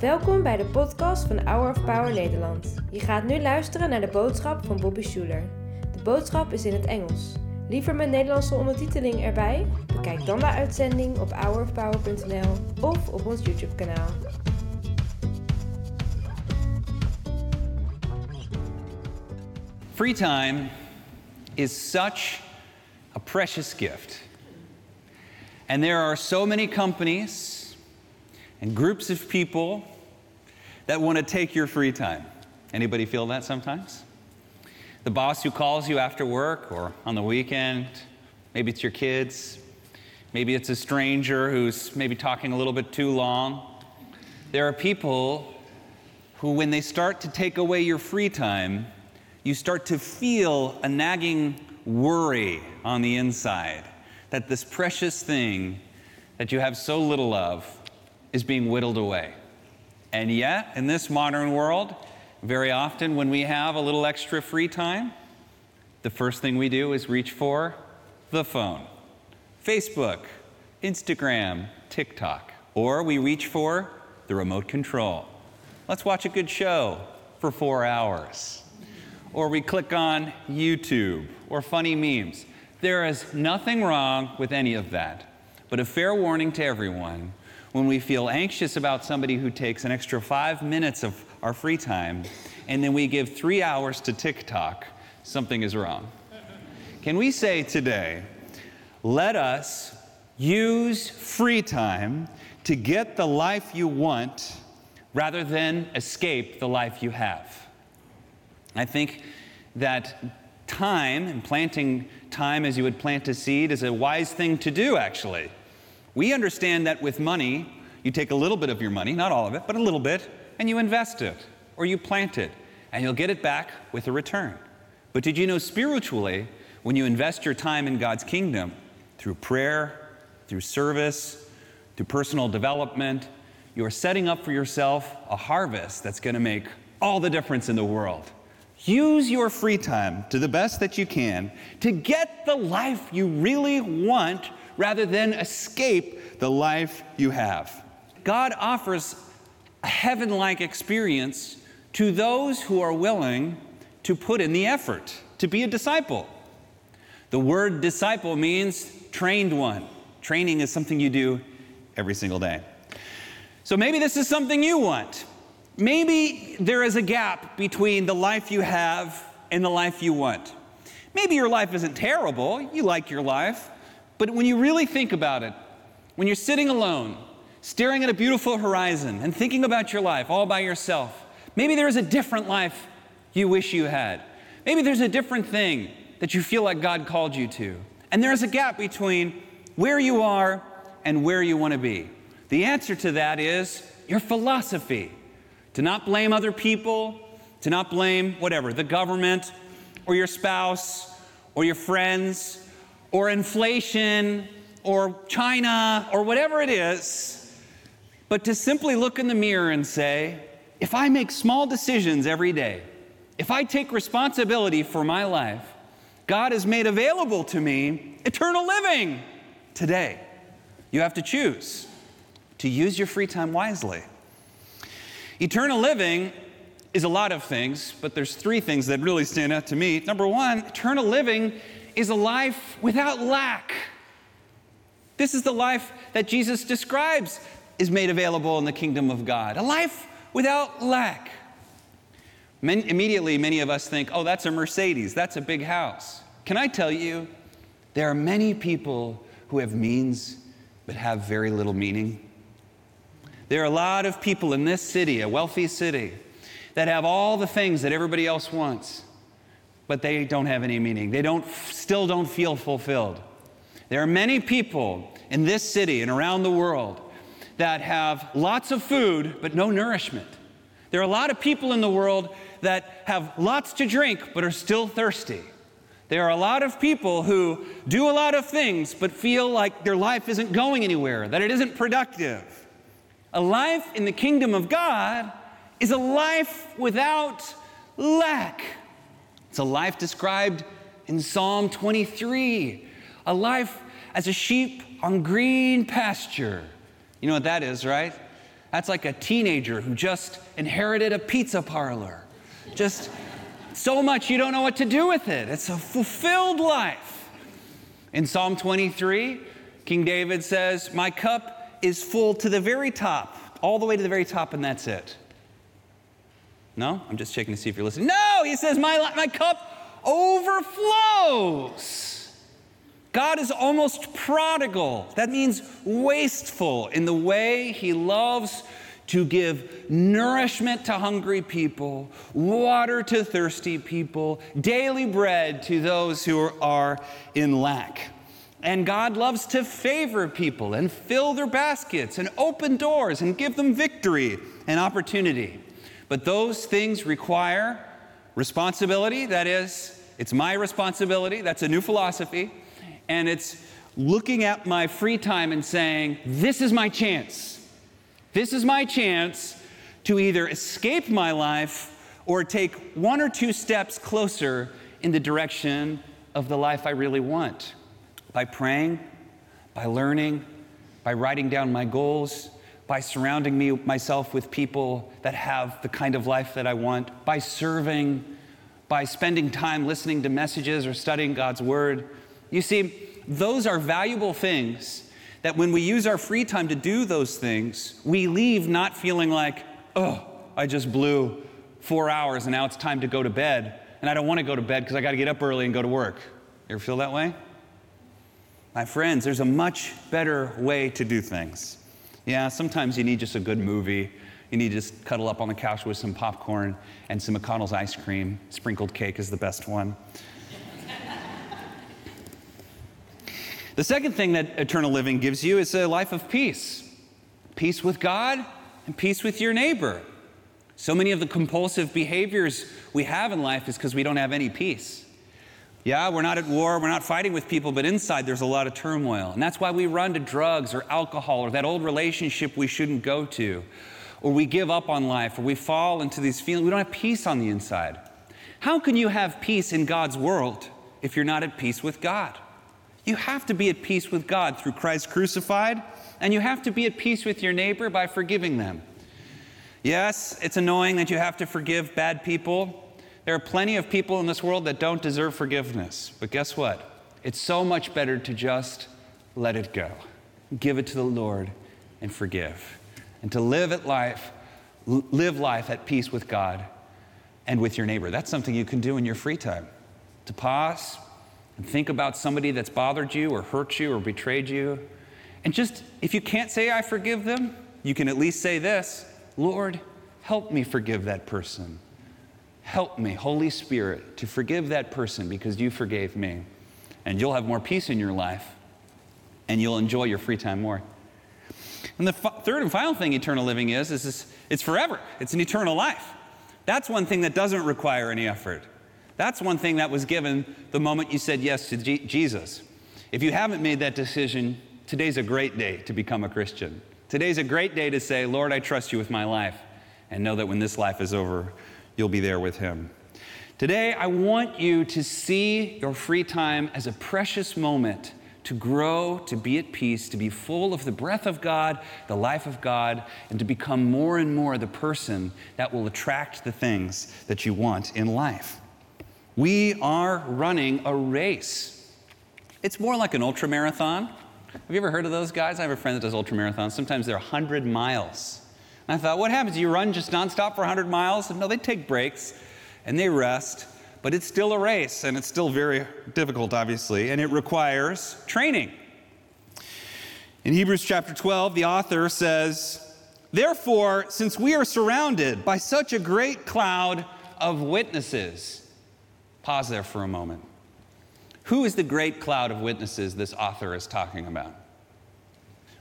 Welkom bij de podcast van Hour of Power Nederland. Je gaat nu luisteren naar de boodschap van Bobby Schuler. De boodschap is in het Engels. Liever met Nederlandse ondertiteling erbij? Bekijk dan de uitzending op hourofpower.nl of op ons YouTube kanaal. Free time is such a precious gift. And there are so many companies and groups of people that want to take your free time. Anybody feel that sometimes? The boss who calls you after work or on the weekend, maybe it's your kids, maybe it's a stranger who's maybe talking a little bit too long. There are people who, when they start to take away your free time, you start to feel a nagging worry on the inside that this precious thing that you have so little of is being whittled away. And yet, in this modern world, very often when we have a little extra free time, the first thing we do is reach for the phone Facebook, Instagram, TikTok, or we reach for the remote control. Let's watch a good show for four hours or we click on YouTube or funny memes. There is nothing wrong with any of that. But a fair warning to everyone when we feel anxious about somebody who takes an extra five minutes of our free time and then we give three hours to TikTok, something is wrong. Can we say today, let us use free time to get the life you want rather than escape the life you have? I think that time and planting time as you would plant a seed is a wise thing to do, actually. We understand that with money, you take a little bit of your money, not all of it, but a little bit, and you invest it or you plant it, and you'll get it back with a return. But did you know spiritually, when you invest your time in God's kingdom through prayer, through service, through personal development, you are setting up for yourself a harvest that's going to make all the difference in the world. Use your free time to the best that you can to get the life you really want rather than escape the life you have. God offers a heaven like experience to those who are willing to put in the effort to be a disciple. The word disciple means trained one. Training is something you do every single day. So maybe this is something you want. Maybe there is a gap between the life you have and the life you want. Maybe your life isn't terrible, you like your life, but when you really think about it, when you're sitting alone, staring at a beautiful horizon and thinking about your life all by yourself, maybe there is a different life you wish you had. Maybe there's a different thing that you feel like God called you to. And there's a gap between where you are and where you want to be. The answer to that is your philosophy to not blame other people, to not blame whatever, the government or your spouse or your friends or inflation or China or whatever it is, but to simply look in the mirror and say, if I make small decisions every day, if I take responsibility for my life, God has made available to me eternal living today. You have to choose to use your free time wisely. Eternal living is a lot of things, but there's three things that really stand out to me. Number one, eternal living is a life without lack. This is the life that Jesus describes is made available in the kingdom of God a life without lack. Many, immediately, many of us think, oh, that's a Mercedes, that's a big house. Can I tell you, there are many people who have means but have very little meaning. There are a lot of people in this city, a wealthy city, that have all the things that everybody else wants, but they don't have any meaning. They don't, still don't feel fulfilled. There are many people in this city and around the world that have lots of food, but no nourishment. There are a lot of people in the world that have lots to drink, but are still thirsty. There are a lot of people who do a lot of things, but feel like their life isn't going anywhere, that it isn't productive. A life in the kingdom of God is a life without lack. It's a life described in Psalm 23, a life as a sheep on green pasture, You know what that is, right? That's like a teenager who just inherited a pizza parlor. Just so much you don't know what to do with it. It's a fulfilled life. In Psalm 23, King David says, My cup is full to the very top, all the way to the very top, and that's it. No? I'm just checking to see if you're listening. No, he says, My, my cup overflows. God is almost prodigal. That means wasteful in the way he loves to give nourishment to hungry people, water to thirsty people, daily bread to those who are in lack. And God loves to favor people and fill their baskets and open doors and give them victory and opportunity. But those things require responsibility. That is, it's my responsibility. That's a new philosophy and it's looking at my free time and saying, This is my chance. This is my chance to either escape my life or take one or two steps closer in the direction of the life I really want. By praying, by learning, by writing down my goals, by surrounding me, myself with people that have the kind of life that I want, by serving, by spending time listening to messages or studying God's Word you see, those are valuable things that when we use our free time to do those things, we leave not feeling like, oh, I just blew four hours and now it's time to go to bed. And I don't want to go to bed because I got to get up early and go to work. You ever feel that way? My friends, there's a much better way to do things. Yeah, sometimes you need just a good movie. You need to just cuddle up on the couch with some popcorn and some McConnell's ice cream. Sprinkled cake is the best one. The second thing that eternal living gives you is a life of peace peace with God and peace with your neighbor. So many of the compulsive behaviors we have in life is because we don't have any peace. Yeah, we're not at war, we're not fighting with people, but inside there's a lot of turmoil. And that's why we run to drugs or alcohol or that old relationship we shouldn't go to, or we give up on life, or we fall into these feelings. We don't have peace on the inside. How can you have peace in God's world if you're not at peace with God? You have to be at peace with God through Christ crucified, and you have to be at peace with your neighbor by forgiving them. Yes, it's annoying that you have to forgive bad people. There are plenty of people in this world that don't deserve forgiveness. But guess what? It's so much better to just let it go. Give it to the Lord and forgive. And to live at life, live life at peace with God and with your neighbor. That's something you can do in your free time. To pause, and think about somebody that's bothered you or hurt you or betrayed you. And just, if you can't say, I forgive them, you can at least say this Lord, help me forgive that person. Help me, Holy Spirit, to forgive that person because you forgave me. And you'll have more peace in your life and you'll enjoy your free time more. And the f- third and final thing eternal living is, is this, it's forever. It's an eternal life. That's one thing that doesn't require any effort. That's one thing that was given the moment you said yes to G- Jesus. If you haven't made that decision, today's a great day to become a Christian. Today's a great day to say, Lord, I trust you with my life, and know that when this life is over, you'll be there with him. Today, I want you to see your free time as a precious moment to grow, to be at peace, to be full of the breath of God, the life of God, and to become more and more the person that will attract the things that you want in life. We are running a race. It's more like an ultra marathon. Have you ever heard of those guys? I have a friend that does ultra marathons. Sometimes they're 100 miles. I thought, what happens? You run just nonstop for 100 miles? And no, they take breaks and they rest, but it's still a race and it's still very difficult, obviously, and it requires training. In Hebrews chapter 12, the author says, Therefore, since we are surrounded by such a great cloud of witnesses, Pause there for a moment. Who is the great cloud of witnesses this author is talking about?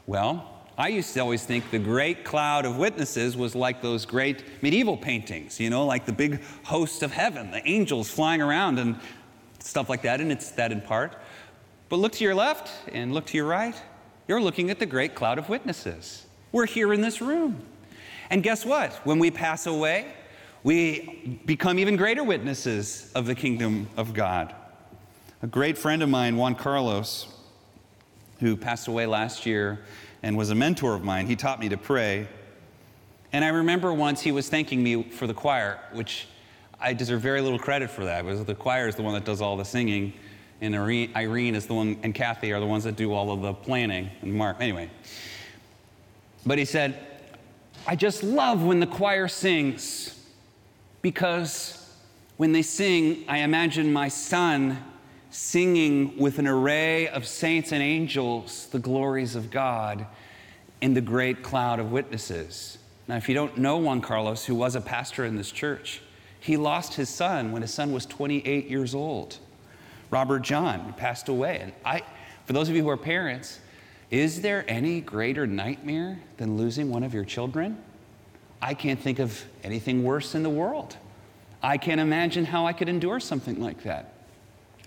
Well, I used to always think the great cloud of witnesses was like those great medieval paintings, you know, like the big host of heaven, the angels flying around and stuff like that, and it's that in part. But look to your left and look to your right. You're looking at the great cloud of witnesses. We're here in this room. And guess what? When we pass away, we become even greater witnesses of the kingdom of God. A great friend of mine, Juan Carlos, who passed away last year and was a mentor of mine. He taught me to pray. And I remember once he was thanking me for the choir, which I deserve very little credit for that because the choir is the one that does all the singing, and Irene is the one, and Kathy are the ones that do all of the planning, and Mark. Anyway. But he said, I just love when the choir sings because when they sing, I imagine my son singing with an array of saints and angels the glories of God in the great cloud of witnesses. Now, if you don't know Juan Carlos, who was a pastor in this church, he lost his son when his son was 28 years old. Robert John passed away. And I, for those of you who are parents, is there any greater nightmare than losing one of your children? I can't think of anything worse in the world. I can't imagine how I could endure something like that.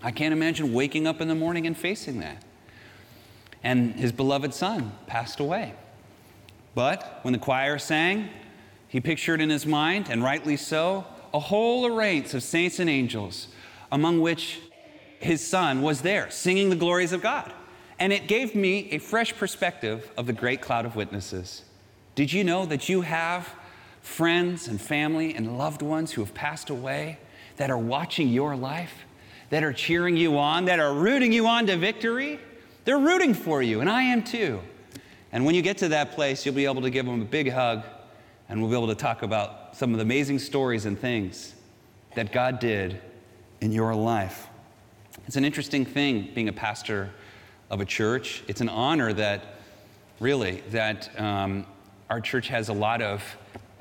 I can't imagine waking up in the morning and facing that. And his beloved son passed away. But when the choir sang, he pictured in his mind, and rightly so, a whole array of saints and angels, among which his son was there, singing the glories of God. And it gave me a fresh perspective of the great cloud of witnesses. Did you know that you have friends and family and loved ones who have passed away that are watching your life, that are cheering you on, that are rooting you on to victory? They're rooting for you, and I am too. And when you get to that place, you'll be able to give them a big hug, and we'll be able to talk about some of the amazing stories and things that God did in your life. It's an interesting thing being a pastor of a church. It's an honor that, really, that um, our church has a lot of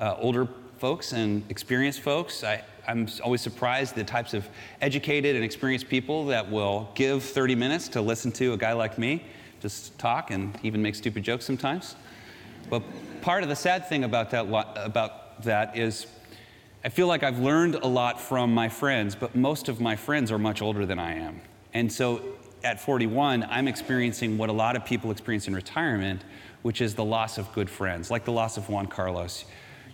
uh, older folks and experienced folks. I, I'm always surprised the types of educated and experienced people that will give 30 minutes to listen to a guy like me just talk and even make stupid jokes sometimes. But part of the sad thing about that, about that is I feel like I've learned a lot from my friends, but most of my friends are much older than I am. And so at 41, I'm experiencing what a lot of people experience in retirement, which is the loss of good friends, like the loss of Juan Carlos.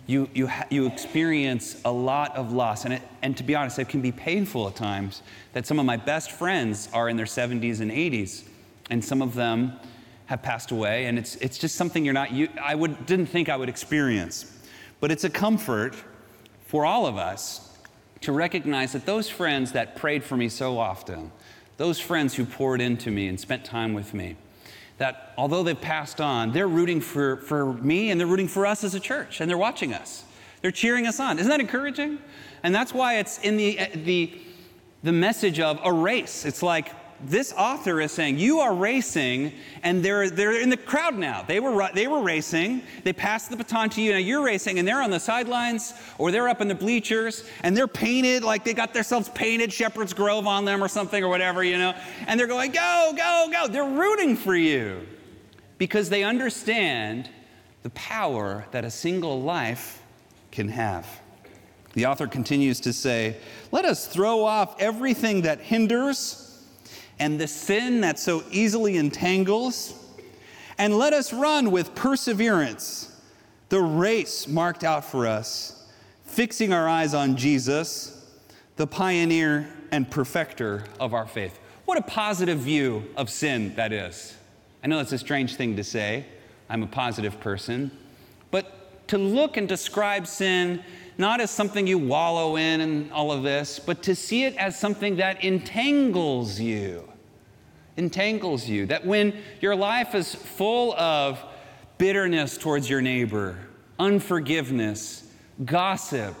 You, you, you experience a lot of loss, and, it, and to be honest, it can be painful at times that some of my best friends are in their 70s and 80s, and some of them have passed away, and it's, it's just something you're not, you, I would, didn't think I would experience. But it's a comfort for all of us to recognize that those friends that prayed for me so often, those friends who poured into me and spent time with me, that although they've passed on, they're rooting for, for me and they're rooting for us as a church and they're watching us. They're cheering us on. Isn't that encouraging? And that's why it's in the, the, the message of a race. It's like this author is saying, You are racing, and they're, they're in the crowd now. They were, they were racing, they passed the baton to you, now you're racing, and they're on the sidelines or they're up in the bleachers, and they're painted like they got themselves painted Shepherd's Grove on them or something or whatever, you know, and they're going, Go, go, go. They're rooting for you because they understand the power that a single life can have. The author continues to say, Let us throw off everything that hinders and the sin that so easily entangles, and let us run with perseverance the race marked out for us, fixing our eyes on Jesus, the pioneer and perfecter of our faith. What a positive view of sin that is. I know that's a strange thing to say. I'm a positive person. But to look and describe sin not as something you wallow in and all of this, but to see it as something that entangles you. Entangles you. That when your life is full of bitterness towards your neighbor, unforgiveness, gossip,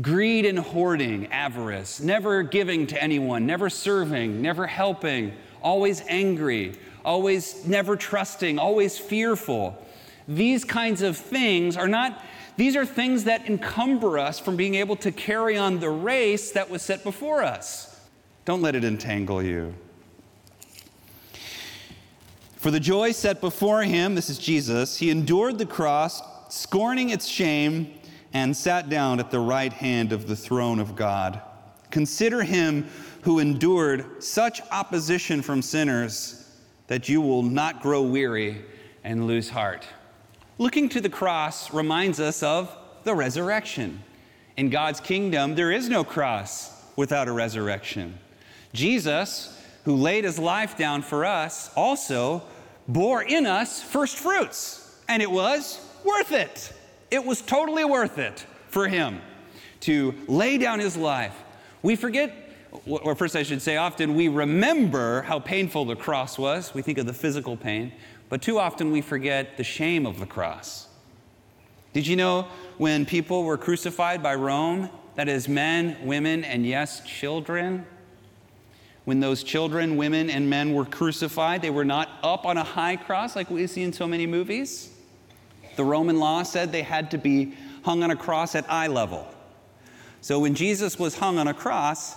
greed and hoarding, avarice, never giving to anyone, never serving, never helping, always angry, always never trusting, always fearful. These kinds of things are not these are things that encumber us from being able to carry on the race that was set before us. Don't let it entangle you. For the joy set before him, this is Jesus, he endured the cross, scorning its shame, and sat down at the right hand of the throne of God. Consider him who endured such opposition from sinners that you will not grow weary and lose heart. Looking to the cross reminds us of the resurrection. In God's kingdom, there is no cross without a resurrection. Jesus, who laid his life down for us, also bore in us first fruits, and it was worth it. It was totally worth it for him to lay down his life. We forget, or first I should say, often we remember how painful the cross was. We think of the physical pain, but too often we forget the shame of the cross. Did you know when people were crucified by Rome, that is, men, women, and yes, children, when those children, women, and men were crucified, they were not up on a high cross like we see in so many movies. The Roman law said they had to be hung on a cross at eye level. So when Jesus was hung on a cross,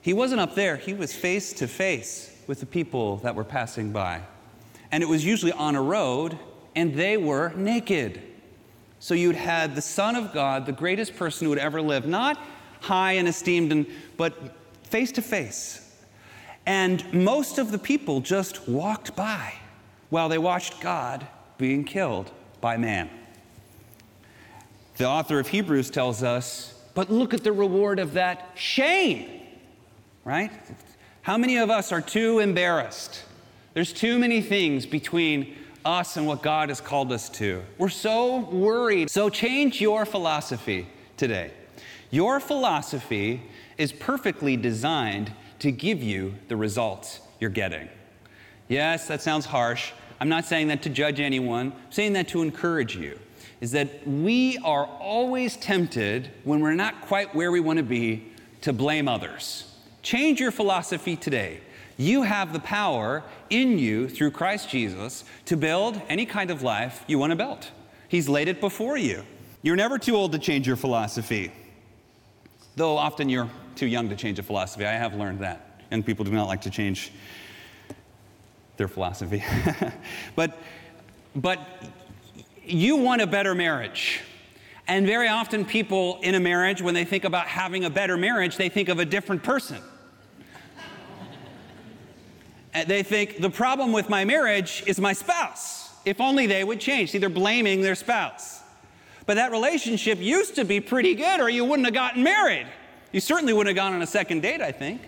he wasn't up there, he was face to face with the people that were passing by. And it was usually on a road, and they were naked. So you'd had the Son of God, the greatest person who would ever live, not high and esteemed, and, but face to face. And most of the people just walked by while they watched God being killed by man. The author of Hebrews tells us, but look at the reward of that shame, right? How many of us are too embarrassed? There's too many things between us and what God has called us to. We're so worried. So change your philosophy today. Your philosophy is perfectly designed to give you the results you're getting. Yes, that sounds harsh. I'm not saying that to judge anyone, I'm saying that to encourage you. Is that we are always tempted when we're not quite where we want to be to blame others. Change your philosophy today. You have the power in you through Christ Jesus to build any kind of life you want to build. He's laid it before you. You're never too old to change your philosophy, though often you're too young to change a philosophy. I have learned that. Young people do not like to change their philosophy. but, but you want a better marriage. And very often, people in a marriage, when they think about having a better marriage, they think of a different person. they think the problem with my marriage is my spouse. If only they would change. See, they're blaming their spouse. But that relationship used to be pretty good, or you wouldn't have gotten married. You certainly wouldn't have gone on a second date, I think.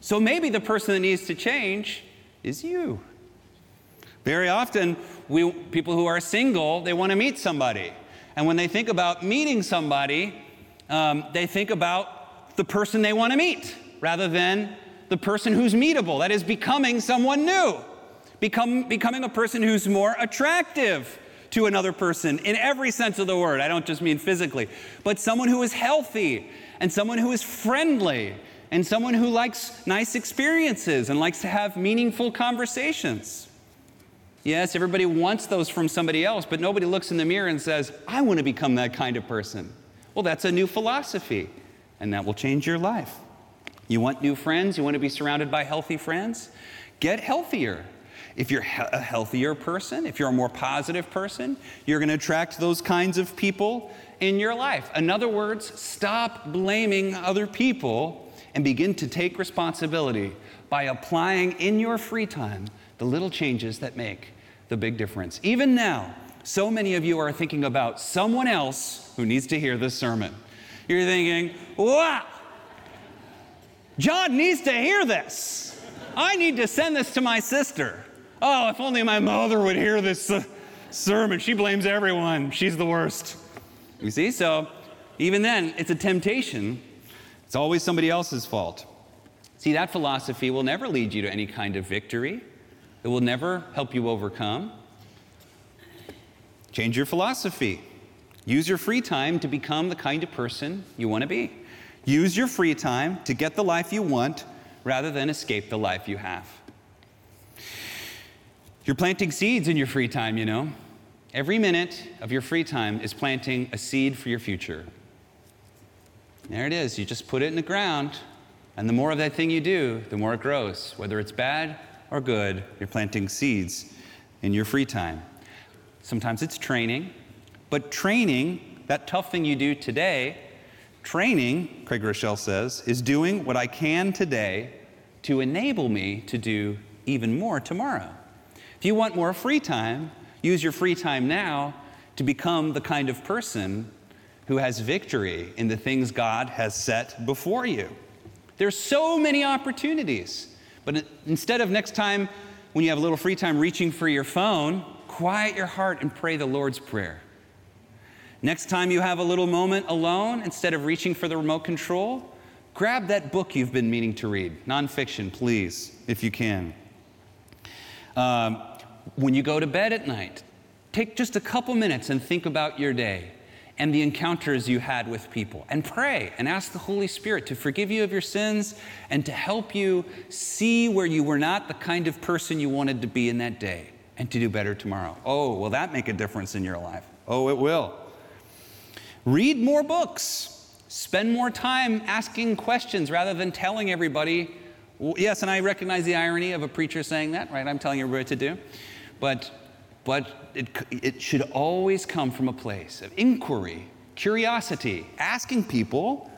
So maybe the person that needs to change is you. Very often, we, people who are single, they want to meet somebody. And when they think about meeting somebody, um, they think about the person they want to meet rather than the person who's meetable. That is, becoming someone new, Become, becoming a person who's more attractive to another person in every sense of the word. I don't just mean physically, but someone who is healthy and someone who is friendly and someone who likes nice experiences and likes to have meaningful conversations. Yes, everybody wants those from somebody else, but nobody looks in the mirror and says, I want to become that kind of person. Well, that's a new philosophy, and that will change your life. You want new friends? You want to be surrounded by healthy friends? Get healthier. If you're a healthier person, if you're a more positive person, you're going to attract those kinds of people in your life. In other words, stop blaming other people and begin to take responsibility by applying in your free time the little changes that make the big difference. Even now, so many of you are thinking about someone else who needs to hear this sermon. You're thinking, wow, John needs to hear this. I need to send this to my sister. Oh, if only my mother would hear this uh, sermon. She blames everyone. She's the worst. You see? So even then, it's a temptation. It's always somebody else's fault. See, that philosophy will never lead you to any kind of victory, it will never help you overcome. Change your philosophy. Use your free time to become the kind of person you want to be. Use your free time to get the life you want rather than escape the life you have. You're planting seeds in your free time, you know. Every minute of your free time is planting a seed for your future. There it is. You just put it in the ground, and the more of that thing you do, the more it grows. Whether it's bad or good, you're planting seeds in your free time. Sometimes it's training, but training, that tough thing you do today, training, Craig Groeschel says, is doing what I can today to enable me to do even more tomorrow. If you want more free time, Use your free time now to become the kind of person who has victory in the things God has set before you. There's so many opportunities. But instead of next time when you have a little free time reaching for your phone, quiet your heart and pray the Lord's Prayer. Next time you have a little moment alone, instead of reaching for the remote control, grab that book you've been meaning to read. Nonfiction, please, if you can. Um, when you go to bed at night, take just a couple minutes and think about your day and the encounters you had with people and pray and ask the Holy Spirit to forgive you of your sins and to help you see where you were not the kind of person you wanted to be in that day and to do better tomorrow. Oh, will that make a difference in your life? Oh, it will. Read more books. Spend more time asking questions rather than telling everybody. Yes, and I recognize the irony of a preacher saying that, right? I'm telling everybody what to do. But, but it, it should always come from a place of inquiry, curiosity, asking people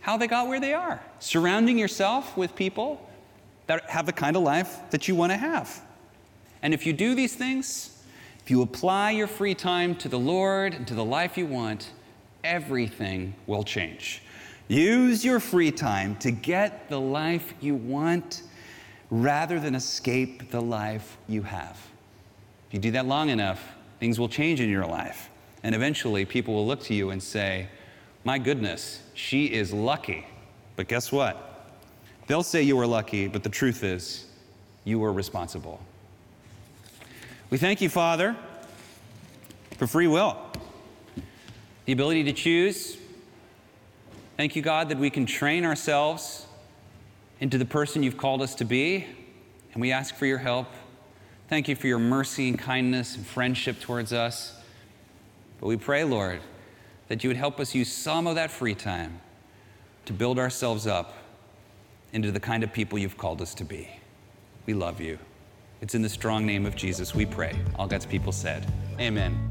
how they got where they are, surrounding yourself with people that have the kind of life that you want to have. And if you do these things, if you apply your free time to the Lord and to the life you want, everything will change. Use your free time to get the life you want rather than escape the life you have. If you do that long enough, things will change in your life. And eventually, people will look to you and say, My goodness, she is lucky. But guess what? They'll say you were lucky, but the truth is, you were responsible. We thank you, Father, for free will, the ability to choose. Thank you, God, that we can train ourselves into the person you've called us to be, and we ask for your help. Thank you for your mercy and kindness and friendship towards us. But we pray, Lord, that you would help us use some of that free time to build ourselves up into the kind of people you've called us to be. We love you. It's in the strong name of Jesus we pray. All God's people said, Amen.